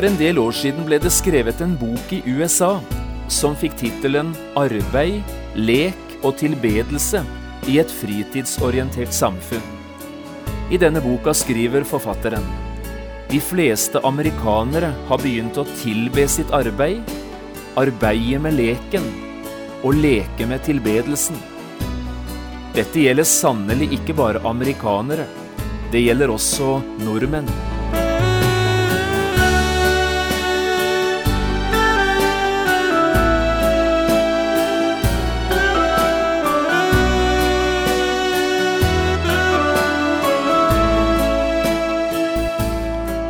For en del år siden ble det skrevet en bok i USA som fikk tittelen 'Arbeid, lek og tilbedelse i et fritidsorientert samfunn'. I denne boka skriver forfatteren de fleste amerikanere har begynt å tilbe sitt arbeid, arbeide med leken og leke med tilbedelsen. Dette gjelder sannelig ikke bare amerikanere. Det gjelder også nordmenn.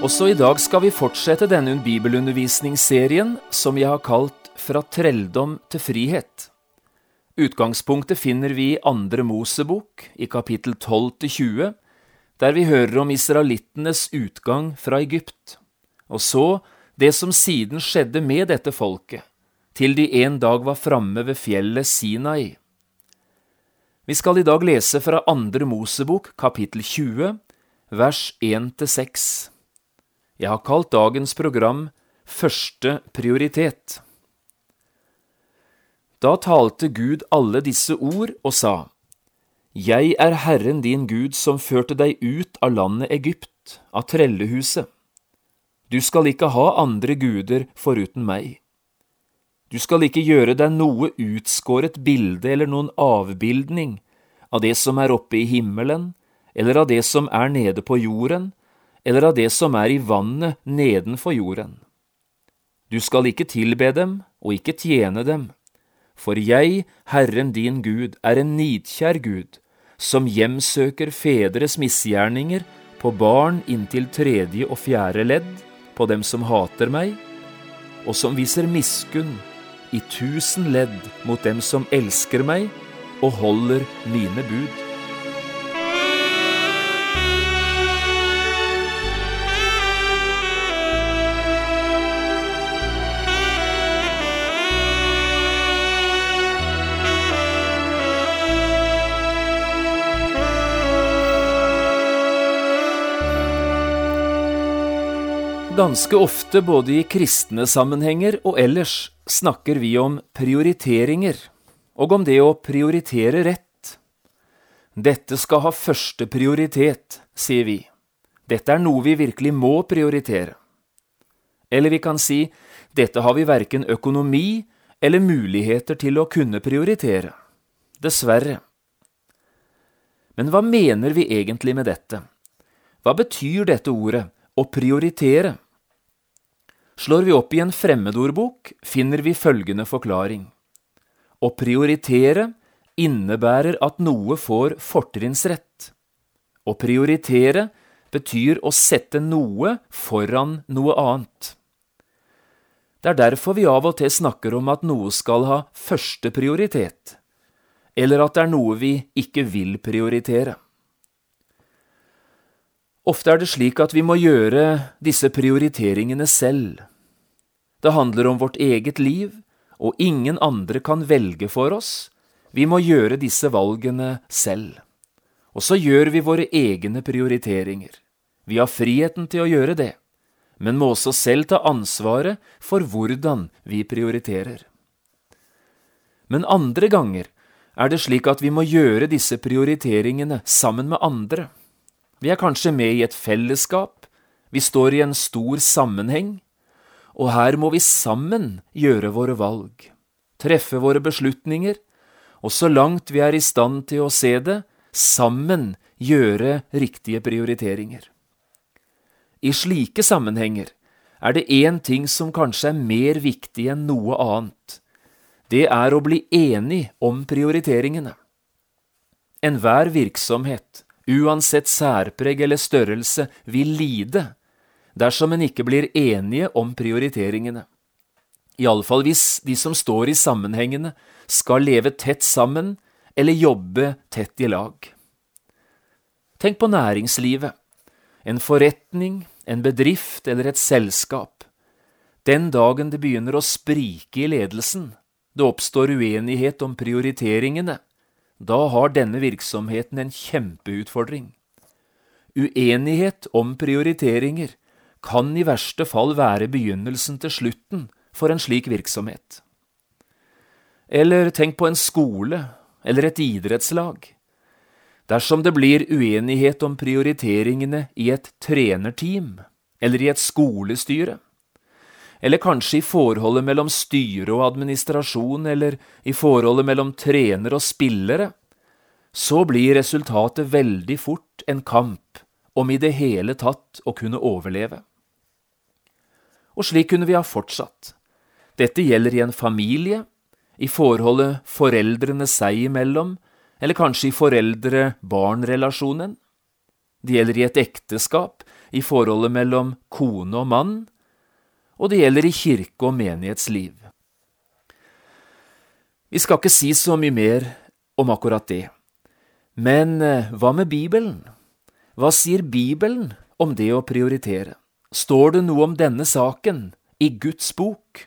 Også i dag skal vi fortsette denne bibelundervisningsserien som jeg har kalt Fra trelldom til frihet. Utgangspunktet finner vi i Andre Mosebok, i kapittel 12-20, der vi hører om israelittenes utgang fra Egypt, og så det som siden skjedde med dette folket, til de en dag var framme ved fjellet Sinai. Vi skal i dag lese fra Andre Mosebok, kapittel 20, vers 1-6. Jeg har kalt dagens program Første prioritet. Da talte Gud alle disse ord og sa, Jeg er Herren din Gud som førte deg ut av landet Egypt, av trellehuset. Du skal ikke ha andre guder foruten meg. Du skal ikke gjøre deg noe utskåret bilde eller noen avbildning av det som er oppe i himmelen, eller av det som er nede på jorden, eller av det som er i vannet nedenfor jorden. Du skal ikke tilbe dem og ikke tjene dem, for jeg, Herren din Gud, er en nidkjær Gud, som hjemsøker fedres misgjerninger på barn inntil tredje og fjerde ledd, på dem som hater meg, og som viser miskunn i tusen ledd mot dem som elsker meg og holder mine bud. Ganske ofte, både i kristne sammenhenger og ellers, snakker vi om prioriteringer, og om det å prioritere rett. Dette skal ha første prioritet, sier vi. Dette er noe vi virkelig må prioritere. Eller vi kan si dette har vi verken økonomi eller muligheter til å kunne prioritere. Dessverre. Men hva mener vi egentlig med dette? Hva betyr dette ordet, å prioritere? Slår vi opp i en fremmedordbok, finner vi følgende forklaring. Å prioritere innebærer at noe får fortrinnsrett. Å prioritere betyr å sette noe foran noe annet. Det er derfor vi av og til snakker om at noe skal ha første prioritet, eller at det er noe vi ikke vil prioritere. Ofte er det slik at vi må gjøre disse prioriteringene selv. Det handler om vårt eget liv, og ingen andre kan velge for oss. Vi må gjøre disse valgene selv. Og så gjør vi våre egne prioriteringer. Vi har friheten til å gjøre det, men må også selv ta ansvaret for hvordan vi prioriterer. Men andre ganger er det slik at vi må gjøre disse prioriteringene sammen med andre. Vi er kanskje med i et fellesskap, vi står i en stor sammenheng, og her må vi sammen gjøre våre valg, treffe våre beslutninger, og så langt vi er i stand til å se det, sammen gjøre riktige prioriteringer. I slike sammenhenger er det én ting som kanskje er mer viktig enn noe annet. Det er å bli enig om prioriteringene. Enhver virksomhet, uansett særpreg eller størrelse, vil lide dersom en ikke blir enige om prioriteringene. Iallfall hvis de som står i sammenhengene, skal leve tett sammen eller jobbe tett i lag. Tenk på næringslivet, en forretning, en bedrift eller et selskap. Den dagen det begynner å sprike i ledelsen, det oppstår uenighet om prioriteringene, da har denne virksomheten en kjempeutfordring. Uenighet om prioriteringer kan i verste fall være begynnelsen til slutten for en slik virksomhet. Eller tenk på en skole eller et idrettslag. Dersom det blir uenighet om prioriteringene i et trenerteam eller i et skolestyre, eller kanskje i forholdet mellom styre og administrasjon, eller i forholdet mellom trener og spillere, så blir resultatet veldig fort en kamp om i det hele tatt å kunne overleve. Og slik kunne vi ha fortsatt. Dette gjelder i en familie, i forholdet foreldrene seg imellom, eller kanskje i foreldre-barn-relasjonen. Det gjelder i et ekteskap, i forholdet mellom kone og mann, og det gjelder i kirke- og menighetsliv. Vi skal ikke si så mye mer om akkurat det. Men eh, hva med Bibelen? Hva sier Bibelen om det å prioritere? Står det noe om denne saken i Guds bok?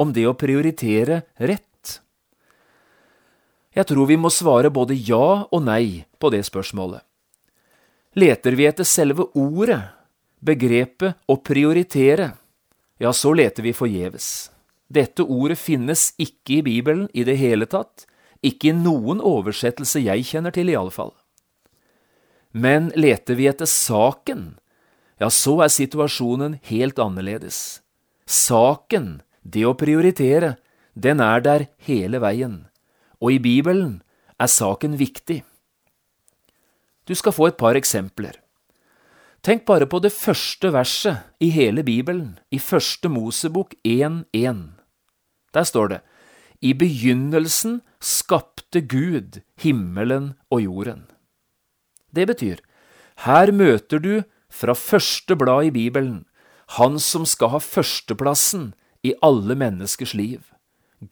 Om det å prioritere rett? Jeg tror vi må svare både ja og nei på det spørsmålet. Leter vi etter selve ordet, begrepet å prioritere, ja, så leter vi forgjeves. Dette ordet finnes ikke i Bibelen i det hele tatt, ikke i noen oversettelse jeg kjenner til, iallfall. Men leter vi etter saken, ja, så er situasjonen helt annerledes. Saken, det å prioritere, den er der hele veien og i Bibelen er saken viktig. Du skal få et par eksempler. Tenk bare på det første verset i hele Bibelen, i Første Mosebok 1.1. Der står det I begynnelsen skapte Gud himmelen og jorden. Det betyr, her møter du fra første blad i Bibelen Han som skal ha førsteplassen i alle menneskers liv,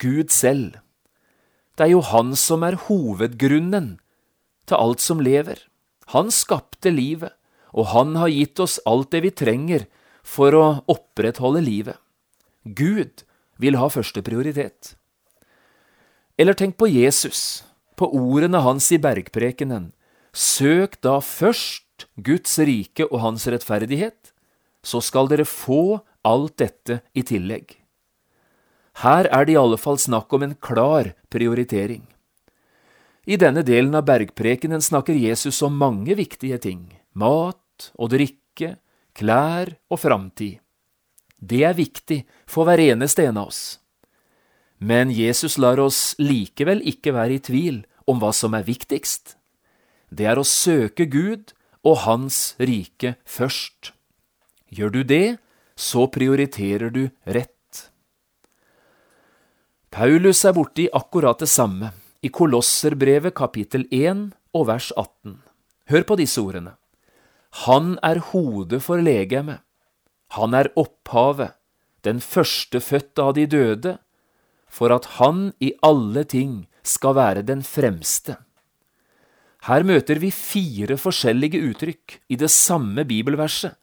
Gud selv. Det er jo han som er hovedgrunnen til alt som lever. Han skapte livet, og han har gitt oss alt det vi trenger for å opprettholde livet. Gud vil ha første prioritet. Eller tenk på Jesus, på ordene hans i bergprekenen. Søk da først Guds rike og hans rettferdighet, så skal dere få alt dette i tillegg. Her er det i alle fall snakk om en klar prioritering. I denne delen av bergprekenen snakker Jesus om mange viktige ting – mat og drikke, klær og framtid. Det er viktig for hver eneste en av oss. Men Jesus lar oss likevel ikke være i tvil om hva som er viktigst. Det er å søke Gud og Hans rike først. Gjør du det, så prioriterer du rett. Paulus er borti akkurat det samme i Kolosserbrevet kapittel 1 og vers 18. Hør på disse ordene. Han er hodet for legemet. Han er opphavet, den førstefødte av de døde, for at han i alle ting skal være den fremste. Her møter vi fire forskjellige uttrykk i det samme bibelverset,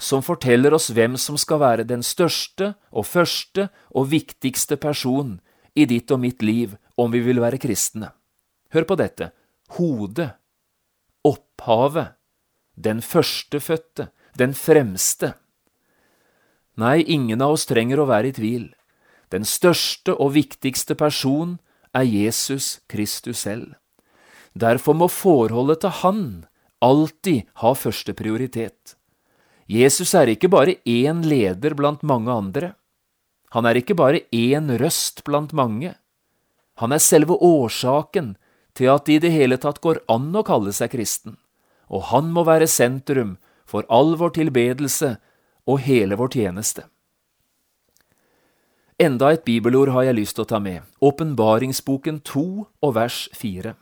som forteller oss hvem som skal være den største og første og viktigste person i ditt og mitt liv om vi vil være kristne. Hør på dette hodet, opphavet, den førstefødte, den fremste. Nei, ingen av oss trenger å være i tvil. Den største og viktigste person er Jesus Kristus selv. Derfor må forholdet til Han alltid ha første prioritet. Jesus er ikke bare én leder blant mange andre. Han er ikke bare én røst blant mange. Han er selve årsaken til at det i det hele tatt går an å kalle seg kristen, og han må være sentrum for all vår tilbedelse og hele vår tjeneste. Enda et bibelord har jeg lyst til å ta med, Åpenbaringsboken 2 og vers 4.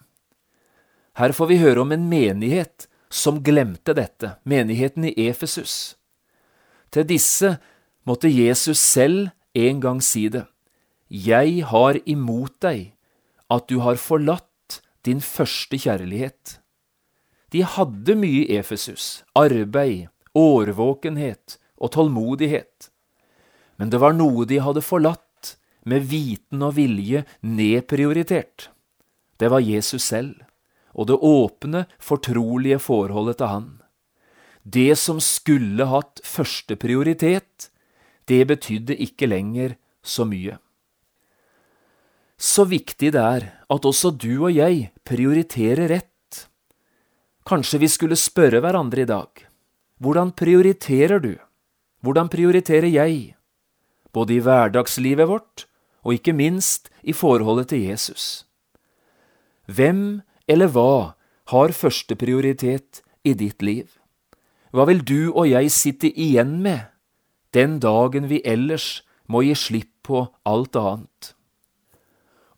Her får vi høre om en menighet som glemte dette, menigheten i Efesus. Til disse måtte Jesus selv en gang si det. Jeg har imot deg at du har forlatt din første kjærlighet. De hadde mye i Efesus, arbeid, årvåkenhet og tålmodighet. Men det var noe de hadde forlatt, med viten og vilje nedprioritert. Det var Jesus selv, og det åpne, fortrolige forholdet til han. Det som skulle hatt førsteprioritet, det betydde ikke lenger så mye. Så viktig det er at også du og jeg prioriterer rett. Kanskje vi skulle spørre hverandre i dag. Hvordan prioriterer du? Hvordan prioriterer jeg? Både i hverdagslivet vårt og ikke minst i forholdet til Jesus. Hvem eller hva har førsteprioritet i ditt liv? Hva vil du og jeg sitte igjen med den dagen vi ellers må gi slipp på alt annet?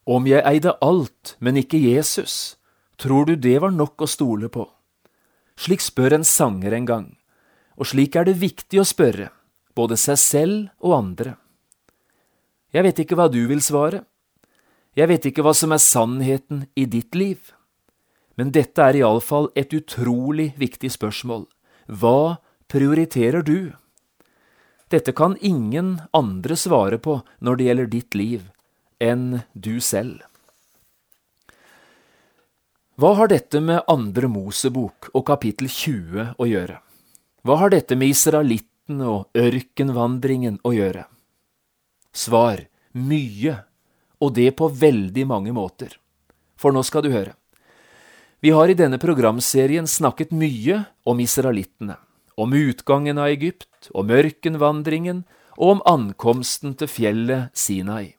Om jeg eide alt, men ikke Jesus, tror du det var nok å stole på? Slik spør en sanger en gang, og slik er det viktig å spørre, både seg selv og andre. Jeg vet ikke hva du vil svare. Jeg vet ikke hva som er sannheten i ditt liv. Men dette er iallfall et utrolig viktig spørsmål. Hva prioriterer du? Dette kan ingen andre svare på når det gjelder ditt liv, enn du selv. Hva har dette med andre Mosebok og kapittel 20 å gjøre? Hva har dette med israelittene og ørkenvandringen å gjøre? Svar mye, og det på veldig mange måter. For nå skal du høre. Vi har i denne programserien snakket mye om israelittene, om utgangen av Egypt, om ørkenvandringen og om ankomsten til fjellet Sinai.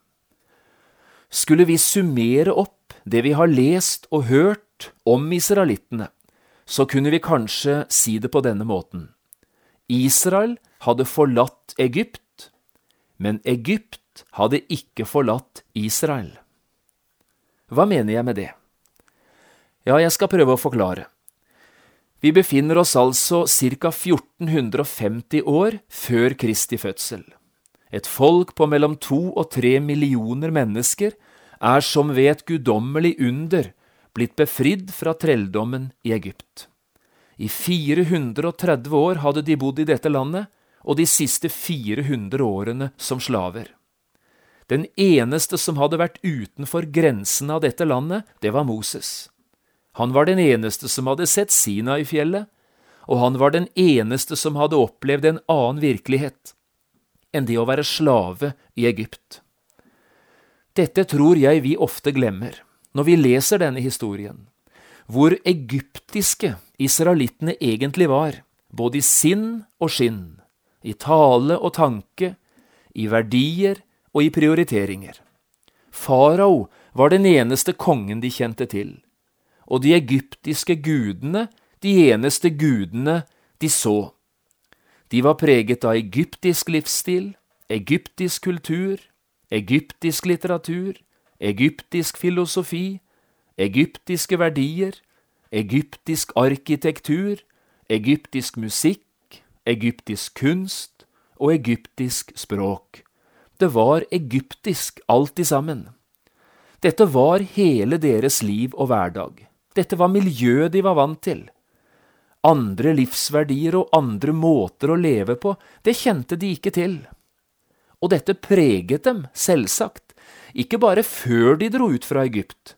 Skulle vi summere opp det vi har lest og hørt om israelittene, så kunne vi kanskje si det på denne måten. Israel hadde forlatt Egypt, men Egypt hadde ikke forlatt Israel. Hva mener jeg med det? Ja, jeg skal prøve å forklare. Vi befinner oss altså ca. 1450 år før Kristi fødsel. Et folk på mellom to og tre millioner mennesker er som ved et guddommelig under blitt befridd fra trelldommen i Egypt. I 430 år hadde de bodd i dette landet, og de siste 400 årene som slaver. Den eneste som hadde vært utenfor grensene av dette landet, det var Moses. Han var den eneste som hadde sett Sinai-fjellet, og han var den eneste som hadde opplevd en annen virkelighet enn det å være slave i Egypt. Dette tror jeg vi ofte glemmer når vi leser denne historien, hvor egyptiske israelittene egentlig var, både i sinn og skinn, i tale og tanke, i verdier og i prioriteringer. Farao var den eneste kongen de kjente til, og de egyptiske gudene de eneste gudene de så. De var preget av egyptisk livsstil, egyptisk kultur, egyptisk litteratur, egyptisk filosofi, egyptiske verdier, egyptisk arkitektur, egyptisk musikk, egyptisk kunst og egyptisk språk. Det var egyptisk alt i sammen. Dette var hele deres liv og hverdag. Dette var miljøet de var vant til. Andre livsverdier og andre måter å leve på, det kjente de ikke til. Og dette preget dem, selvsagt, ikke bare før de dro ut fra Egypt,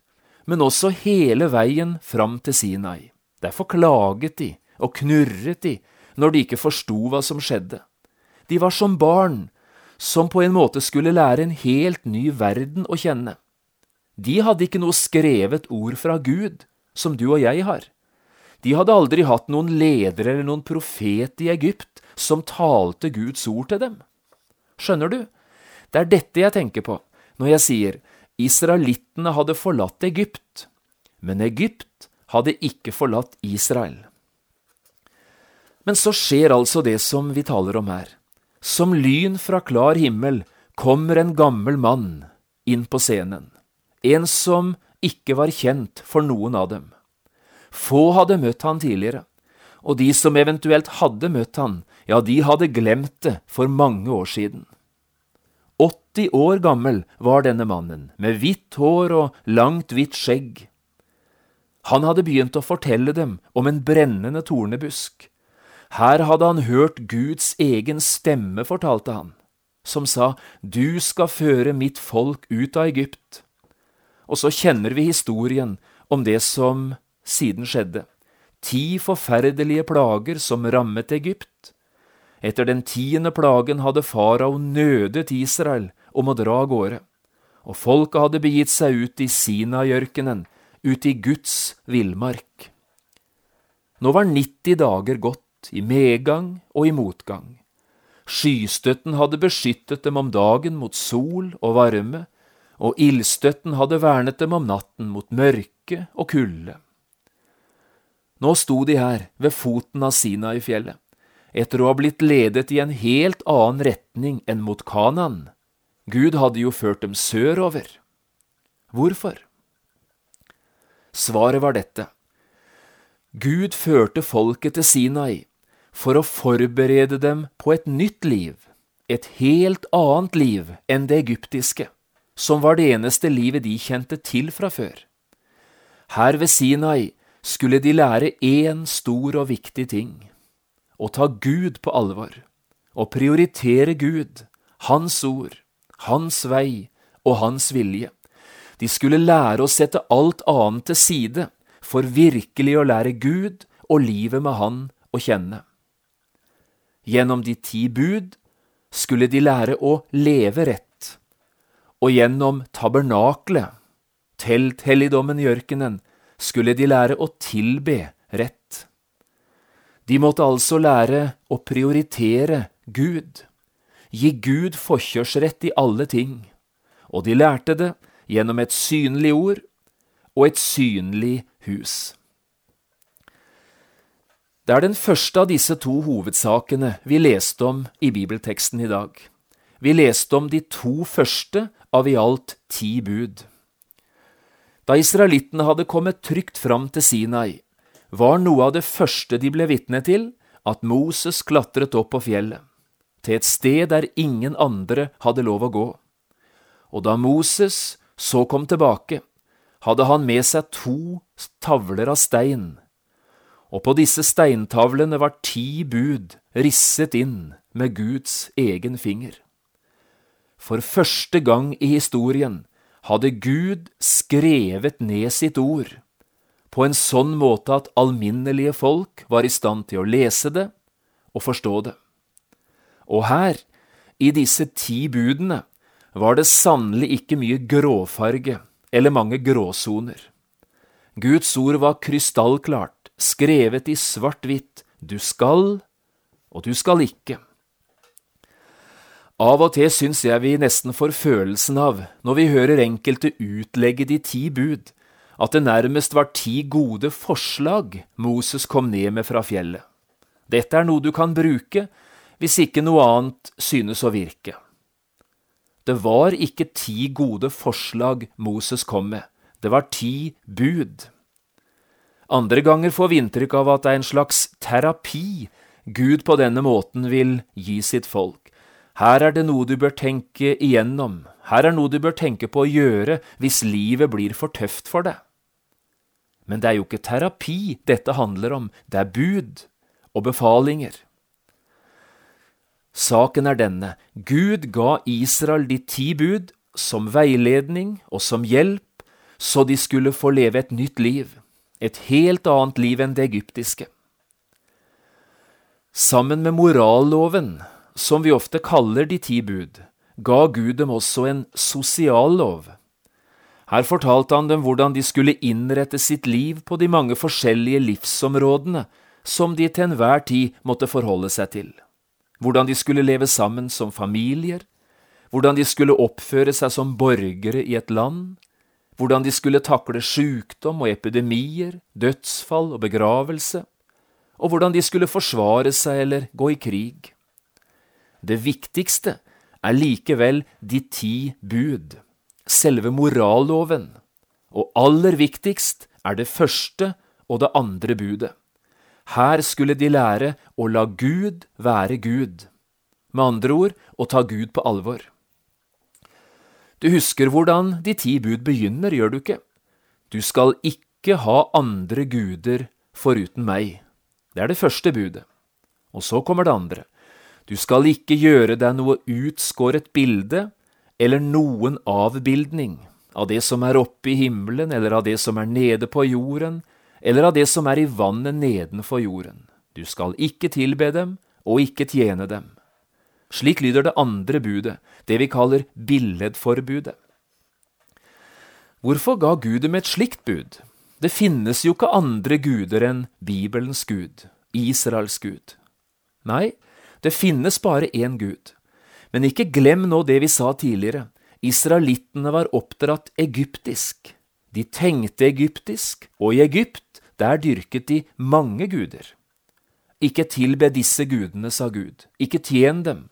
men også hele veien fram til Sinai. Derfor klaget de og knurret de når de ikke forsto hva som skjedde. De var som barn som på en måte skulle lære en helt ny verden å kjenne. De hadde ikke noe skrevet ord fra Gud, som du og jeg har. De hadde aldri hatt noen leder eller noen profet i Egypt som talte Guds ord til dem. Skjønner du? Det er dette jeg tenker på når jeg sier israelittene hadde forlatt Egypt, men Egypt hadde ikke forlatt Israel. Men så skjer altså det som vi taler om her. Som lyn fra klar himmel kommer en gammel mann inn på scenen, en som ikke var kjent for noen av dem. Få hadde møtt han tidligere, og de som eventuelt hadde møtt han, ja, de hadde glemt det for mange år siden. 80 år gammel var denne mannen, med hvitt hår og langt, hvitt skjegg. Han hadde begynt å fortelle dem om en brennende tornebusk. Her hadde han hørt Guds egen stemme, fortalte han, som sa, Du skal føre mitt folk ut av Egypt. Og så kjenner vi historien om det som siden skjedde. Ti forferdelige plager som rammet Egypt. Etter den tiende plagen hadde farao nødet Israel om å dra av gårde, og folket hadde begitt seg ut i Sinajørkenen, ut i Guds villmark. Nå var 90 dager gått, i medgang og i motgang. Skystøtten hadde beskyttet dem om dagen mot sol og varme, og ildstøtten hadde vernet dem om natten mot mørke og kulde. Nå sto de her ved foten av Sinai-fjellet, etter å ha blitt ledet i en helt annen retning enn mot Kanan. Gud hadde jo ført dem sørover. Hvorfor? Svaret var dette. Gud førte folket til Sinai for å forberede dem på et nytt liv, et helt annet liv enn det egyptiske, som var det eneste livet de kjente til fra før. Her ved Sinai skulle de lære én stor og viktig ting å ta Gud på alvor, å prioritere Gud, Hans ord, Hans vei og Hans vilje. De skulle lære å sette alt annet til side for virkelig å lære Gud og livet med Han å kjenne. Gjennom de ti bud skulle de lære å leve rett, og gjennom tabernaklet, telthelligdommen i ørkenen, skulle de lære å tilbe rett. De måtte altså lære å prioritere Gud, gi Gud forkjørsrett i alle ting, og de lærte det gjennom et synlig ord og et synlig hus. Det er den første av disse to hovedsakene vi leste om i bibelteksten i dag. Vi leste om de to første av i alt ti bud. Da israelittene hadde kommet trygt fram til Sinai, var noe av det første de ble vitne til, at Moses klatret opp på fjellet, til et sted der ingen andre hadde lov å gå. Og da Moses så kom tilbake, hadde han med seg to tavler av stein, og på disse steintavlene var ti bud risset inn med Guds egen finger. For første gang i historien hadde Gud skrevet ned sitt ord på en sånn måte at alminnelige folk var i stand til å lese det og forstå det. Og her, i disse ti budene, var det sannelig ikke mye gråfarge eller mange gråsoner. Guds ord var krystallklart, skrevet i svart-hvitt, du skal, og du skal ikke. Av og til syns jeg vi nesten får følelsen av, når vi hører enkelte utlegge de ti bud, at det nærmest var ti gode forslag Moses kom ned med fra fjellet. Dette er noe du kan bruke hvis ikke noe annet synes å virke. Det var ikke ti gode forslag Moses kom med, det var ti bud. Andre ganger får vi inntrykk av at det er en slags terapi Gud på denne måten vil gi sitt folk. Her er det noe du bør tenke igjennom, her er noe du bør tenke på å gjøre hvis livet blir for tøft for deg. Men det er jo ikke terapi dette handler om, det er bud og befalinger. Saken er denne, Gud ga Israel de ti bud som veiledning og som hjelp, så de skulle få leve et nytt liv, et helt annet liv enn det egyptiske. Sammen med moralloven som vi ofte kaller de ti bud, ga Gud dem også en sosial lov. Her fortalte han dem hvordan de skulle innrette sitt liv på de mange forskjellige livsområdene som de til enhver tid måtte forholde seg til, hvordan de skulle leve sammen som familier, hvordan de skulle oppføre seg som borgere i et land, hvordan de skulle takle sykdom og epidemier, dødsfall og begravelse, og hvordan de skulle forsvare seg eller gå i krig. Det viktigste er likevel de ti bud, selve moralloven, og aller viktigst er det første og det andre budet. Her skulle de lære å la Gud være Gud. Med andre ord å ta Gud på alvor. Du husker hvordan de ti bud begynner, gjør du ikke? Du skal ikke ha andre guder foruten meg. Det er det første budet. Og så kommer det andre. Du skal ikke gjøre deg noe utskåret bilde eller noen avbildning av det som er oppe i himmelen, eller av det som er nede på jorden, eller av det som er i vannet nedenfor jorden. Du skal ikke tilbe dem og ikke tjene dem. Slik lyder det andre budet, det vi kaller billedforbudet. Hvorfor ga Gud dem et slikt bud? Det finnes jo ikke andre guder enn Bibelens Gud, Israels Gud. Nei, det finnes bare én Gud. Men ikke glem nå det vi sa tidligere, israelittene var oppdratt egyptisk. De tenkte egyptisk, og i Egypt, der dyrket de mange guder. Ikke tilbe disse gudene, sa Gud, ikke tjen dem.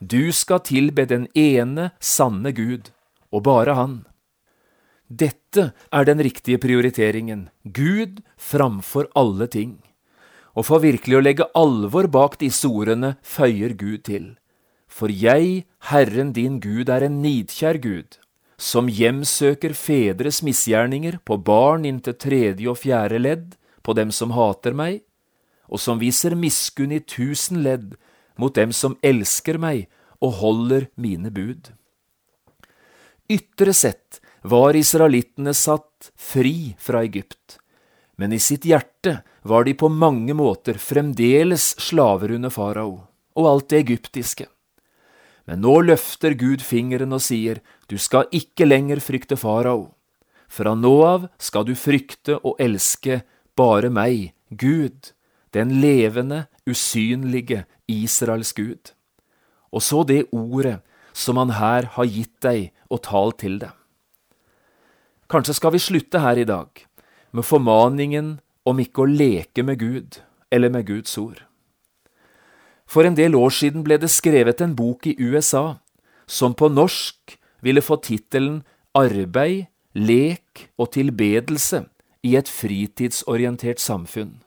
Du skal tilbe den ene, sanne Gud, og bare Han. Dette er den riktige prioriteringen, Gud framfor alle ting. Og for virkelig å legge alvor bak disse ordene føyer Gud til. For jeg, Herren din Gud, er en nidkjær Gud, som hjemsøker fedres misgjerninger på barn inntil tredje og fjerde ledd, på dem som hater meg, og som viser miskunn i tusen ledd mot dem som elsker meg og holder mine bud. Ytre sett var israelittene satt fri fra Egypt, men i sitt hjerte var de på mange måter fremdeles slaver under farao og alt det egyptiske. Men nå løfter Gud fingeren og sier, du skal ikke lenger frykte farao. Fra nå av skal du frykte og elske bare meg, Gud, den levende, usynlige Israels Gud. Og så det ordet som han her har gitt deg og talt til deg. Kanskje skal vi slutte her i dag med formaningen om ikke å leke med Gud eller med Guds ord. For en del år siden ble det skrevet en bok i USA som på norsk ville få tittelen Arbeid, lek og tilbedelse i et fritidsorientert samfunn.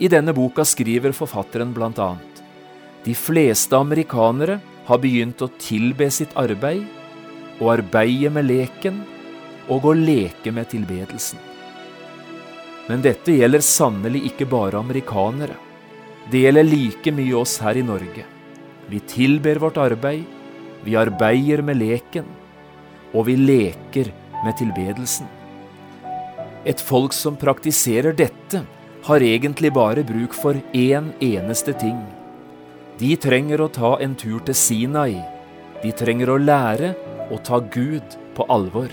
I denne boka skriver forfatteren blant annet de fleste amerikanere har begynt å tilbe sitt arbeid, å arbeide med leken og å leke med tilbedelsen. Men dette gjelder sannelig ikke bare amerikanere. Det gjelder like mye oss her i Norge. Vi tilber vårt arbeid, vi arbeider med leken, og vi leker med tilbedelsen. Et folk som praktiserer dette, har egentlig bare bruk for én eneste ting. De trenger å ta en tur til Sinai. De trenger å lære å ta Gud på alvor.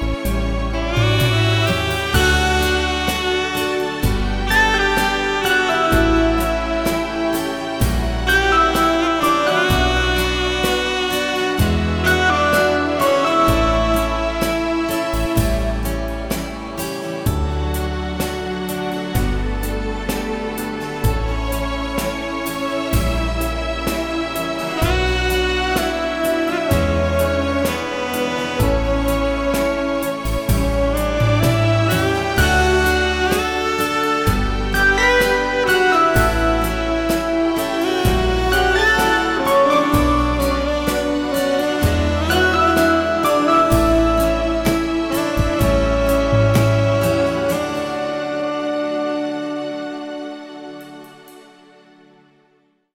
Música